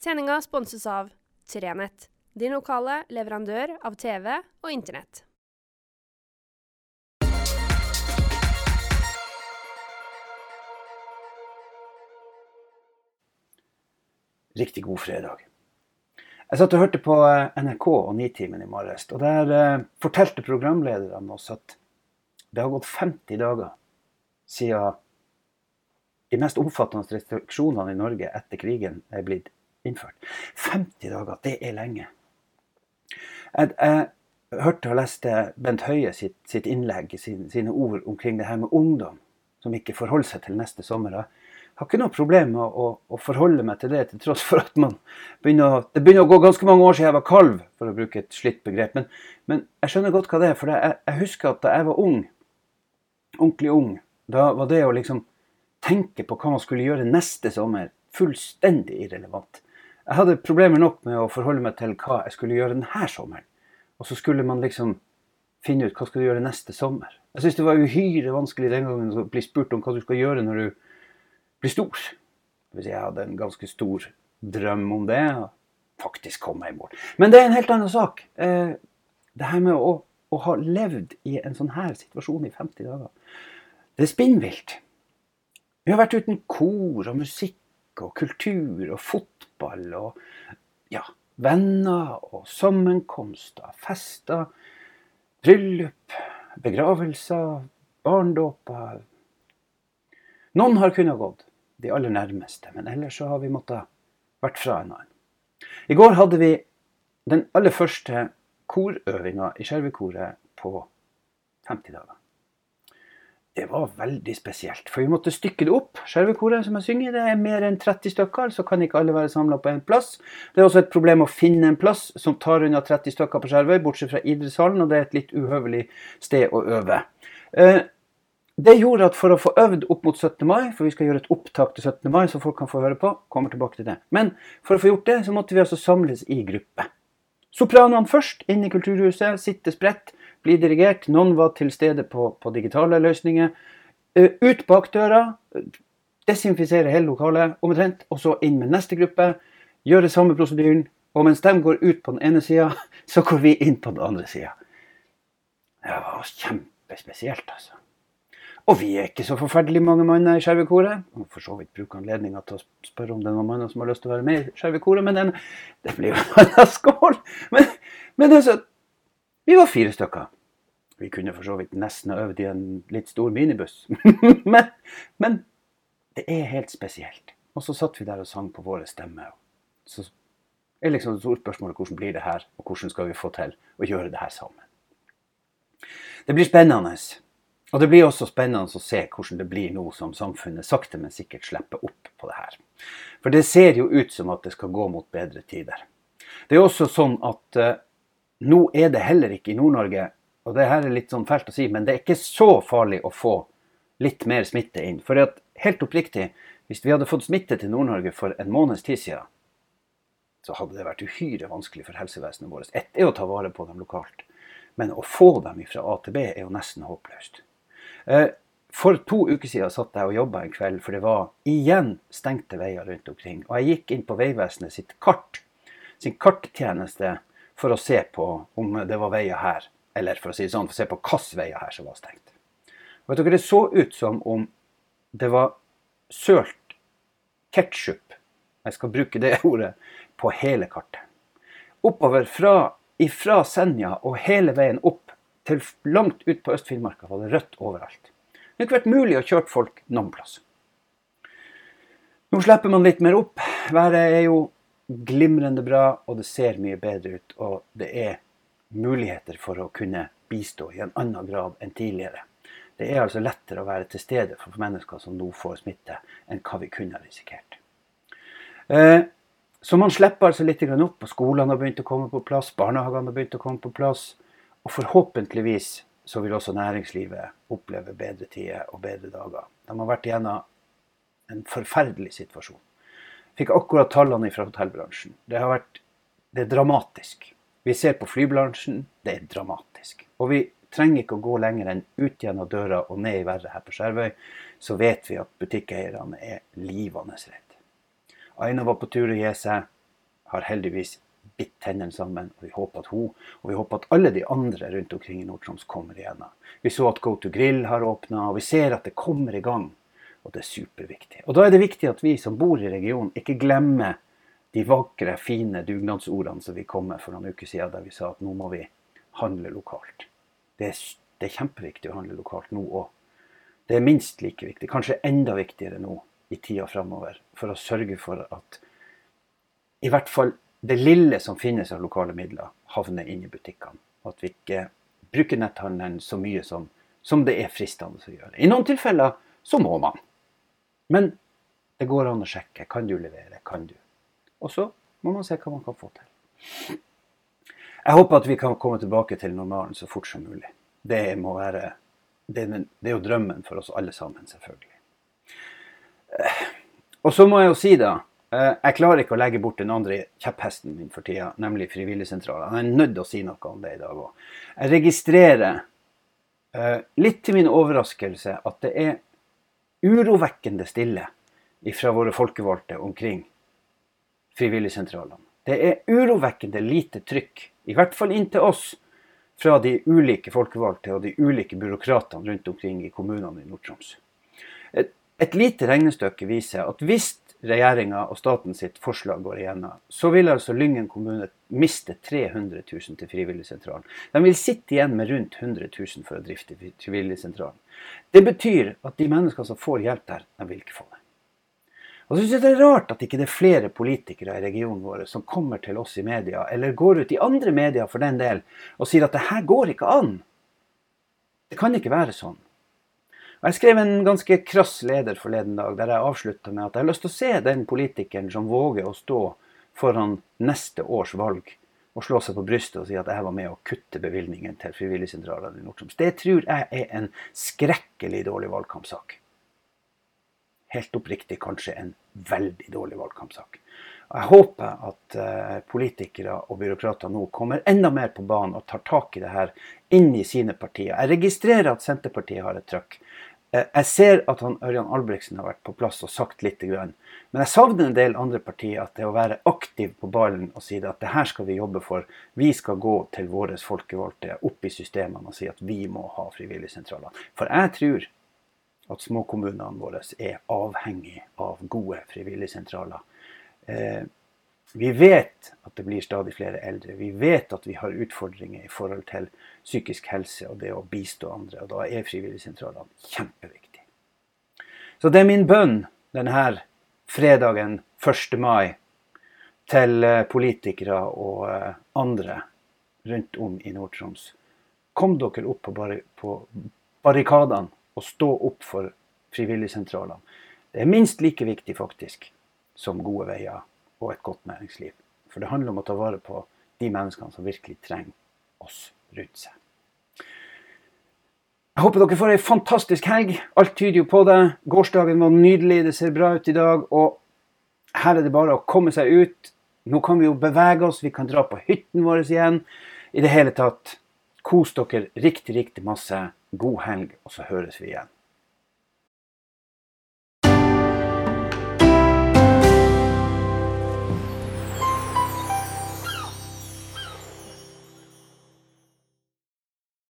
Sendinga sponses av Trenett, din lokale leverandør av TV og Internett. Riktig god fredag. Jeg satt og hørte på eh, NRK og Nitimen i morges. og Der eh, fortalte programlederne oss at det har gått 50 dager siden de mest omfattende restriksjonene i Norge etter krigen er blitt innført. 50 dager, det er lenge. Jeg, jeg hørte og leste Bent Høie sitt, sitt innlegg, sine, sine, ord omkring det her med ungdom som ikke forholder seg til neste sommer. Jeg har ikke noe problem med å, å, forholde meg til det, til tross for at begynner, det begynner å gå ganske mange år siden jeg var kalv, for å bruke et slitt begrep. Men, men jeg skjønner godt hva det er. For jeg, jeg, husker at da jeg var ung, ordentlig ung, da var det å liksom tenke på hva man skulle gjøre neste sommer, fullstendig irrelevant. Jeg hadde problemer nok med å forholde meg til hva jeg skulle gjøre denne sommeren. Og så skulle man liksom finne ut hva skal du gjøre neste sommer. Jeg syns det var uhyre vanskelig den gangen å bli spurt om hva du skal gjøre når du blir stor. Jeg hadde en ganske stor drøm om det, og faktisk kom jeg i mål. Men det er en helt annen sak. Eh, det her med å, å ha levd i en sånn her situasjon i 50 dager, det er spinnvilt. Vi har vært uten kor og musikk og kultur og fotball og ja, venner og sammenkomster, fester, bryllup, begravelser, barndåper. Noen har kunnet gått, de aller nærmeste, men ellers så har vi måttet vært fra en annen. I går hadde vi den aller første korøvinga i Skjervekoret på 50 dager det var veldig spesielt. For vi måtte stykke det opp. Skjervekoret som jeg synger, det er mer enn 30 stykker, så kan ikke alle være samla på én plass. Det er også et problem å finne en plass som tar unna 30 stykker på Skjervøy, bortsett fra idrettshallen, og det er et litt uhøvelig sted å øve. Eh, det gjorde at for å få øvd opp mot 17. mai, for vi skal gjøre et opptak til 17. mai så folk kan få høre på, kommer tilbake til det. Men for å få gjort det, så måtte vi altså samles i gruppe. Sopranene først, inn i Kulturhuset, sitte spredt bli dirigert. Noen var til stede på, på digitale løsninger. Uh, ut bak døra, desinfisere hele lokalet omtrent, og så inn med neste gruppe. Gjøre samme prosedyren. Og mens de går ut på den ene sida, så går vi inn på den andre sida. Det var kjempespesielt, altså. Og vi er ikke så forferdelig mange manner i Skjervekoret. For så vidt bruke anledninga til å spørre om det er noen manner som har lyst til å være med i Skjervekoret, men den, det blir jo en annen skål. Men, men altså, vi var fire stykker. Vi kunne for så vidt nesten ha øvd i en litt stor minibuss. men, men, det er helt spesielt. Og så satt vi der og sang på våre stemmer. Så er liksom spørsmålet hvordan blir det her, og hvordan skal vi få til å gjøre det her sammen. Det blir spennende. Og det blir også spennende å se hvordan det blir nå som samfunnet sakte, men sikkert slipper opp på det her. For det ser jo ut som at det skal gå mot bedre tider. Det er også sånn at uh, nå er det heller ikke i Nord-Norge, og det her er litt sånn fælt å si, men det er ikke så farlig å få litt mer smitte inn. For helt oppriktig, hvis vi hadde fått smitte til Nord-Norge for en måneds tid siden, så hadde det vært uhyre vanskelig for helsevesenet vårt. Ett er å ta vare på dem lokalt, men å få dem fra A til B er jo nesten håpløst. Eh, for to uker siden satt jeg og jobba en kveld, for det var igjen stengte veier rundt omkring. Og jeg gikk inn på Vegvesenet sitt kart, sin karttjeneste for å se på om det var veier her, eller for å si det sånn, for å se på hvilke veier her som var stengt. Og vet dere, Det så ut som om det var sølt ketsjup, jeg skal bruke det ordet, på hele kartet. Oppover fra ifra Senja og hele veien opp til langt ut på Øst-Finnmarka var det rødt overalt. Det har ikke vært mulig å kjøre folk noen plass. Nå slipper man litt mer opp. Været er jo glimrende bra, og det ser mye bedre ut. Og det er muligheter for å kunne bistå i en annen grad enn tidligere. Det er altså lettere å være til stede for mennesker som nå får smitte, enn hva vi kunne ha risikert. Eh, så man slipper altså litt opp. og Skolene har begynt å komme på plass, barnehagene har begynt å komme på plass. Og forhåpentligvis så vil også næringslivet oppleve bedre tider og bedre dager. De har vært igjennom en forferdelig situasjon. Fikk akkurat tallene fra hotellbransjen. Det har vært det er dramatisk. Vi ser på flybransjen, det er dramatisk. Og vi trenger ikke å gå lenger enn ut gjennom døra og ned i verre her på Skjervøy, så vet vi at butikkeierne er livende redde. Aina var på tur å gi seg. har heldigvis bitt tennene sammen. og Vi håper at hun og vi håper at alle de andre rundt omkring i Nord-Troms kommer igjennom. Vi så at Go to Grill har åpna, og vi ser at det kommer i gang. Og det er superviktig. Og da er det viktig at vi som bor i regionen, ikke glemmer de vakre, fine dugnadsordene som vi kom med for noen uker siden, der vi sa at nå må vi handle lokalt. Det er, det er kjempeviktig å handle lokalt nå òg. Det er minst like viktig, kanskje enda viktigere nå i tida framover, for å sørge for at i hvert fall det lille som finnes av lokale midler, havner inn i butikkene. Og at vi ikke bruker netthandelen så mye som, som det er fristende å gjøre. I noen tilfeller så må man. Men det går an å sjekke. Kan du levere? Kan du? Og så må man se hva man kan få til. Jeg håper at vi kan komme tilbake til normalen så fort som mulig. Det må være Det, er jo drømmen for oss alle sammen, selvfølgelig. Og så må jeg jo si, da eh, Jeg klarer ikke å legge bort den andre kjepphesten min for tida, nemlig Frivilligsentralen. Jeg er nødt til å si noe om det i dag òg. Jeg registrerer, eh, litt til min overraskelse, at det er urovekkende stille fra våre folkevalgte omkring frivilligsentralene. Det er urovekkende lite trykk, i hvert fall inntil oss, fra de ulike folkevalgte og de ulike byråkratene rundt omkring i kommunene i Nord-Troms. Et, lite regnestykke viser at hvis regjeringa og staten sitt forslag går igjennom, så vil altså Lyngen kommune miste 300 000 til Frivilligsentralen. De vil sitte igjen med rundt 100 000 for å drifte Frivilligsentralen. Det betyr at de menneskene som får hjelp der, de vil ikke få det. Og så synes jeg det er rart at ikke det er flere politikere i regionen vår som kommer til oss i media, eller går ut i andre medier for den del, og sier at det her går ikke an. Det kan ikke være sånn. Jeg skrev en ganske krass leder forleden dag der jeg avslutta med at jeg har lyst til å se den politikeren som våger å stå foran neste års valg og slå seg på brystet og si at jeg var med å kutte bevilgningen til frivilligsentralene i Nord-Troms. Det tror jeg er en skrekkelig dårlig valgkampsak helt oppriktig kanskje en veldig dårlig valgkampsak. Jeg håper at uh, politikere og byråkrater nå kommer enda mer på banen og tar tak i det her inn i sine partier. Jeg registrerer at Senterpartiet har et trøkk. Uh, jeg ser at han, Ørjan Albrigtsen har vært på plass og sagt litt. Men jeg savner en del andre partier. At det å være aktiv på ballen og si at det her skal vi jobbe for. Vi skal gå til våre folkevalgte opp i systemene og si at vi må ha frivilligsentraler. For jeg tror at småkommunene våre er avhengig av gode frivilligsentraler. Eh, vi vet at det blir stadig flere eldre. Vi vet at vi har utfordringer i forhold til psykisk helse og det å bistå andre. og Da er frivilligsentralene kjempeviktig. Så det er min bønn denne fredagen 1. mai til eh, politikere og eh, andre rundt om i Nord-Troms. Kom dere opp på, bar på barrikadene å stå opp for frivilligsentralene. Det er minst like viktig faktisk som gode veier og et godt næringsliv. For det handler om å ta vare på de menneskene som virkelig trenger oss rundt seg. Jeg håper dere får ei fantastisk helg. Alt tyder jo på det. Gårsdagen var nydelig, det ser bra ut i dag. Og her er det bare å komme seg ut. Nå kan vi jo bevege oss, vi kan dra på hytten vår igjen. I det hele tatt, kos dere riktig, riktig masse. God helg, og så høres vi igjen.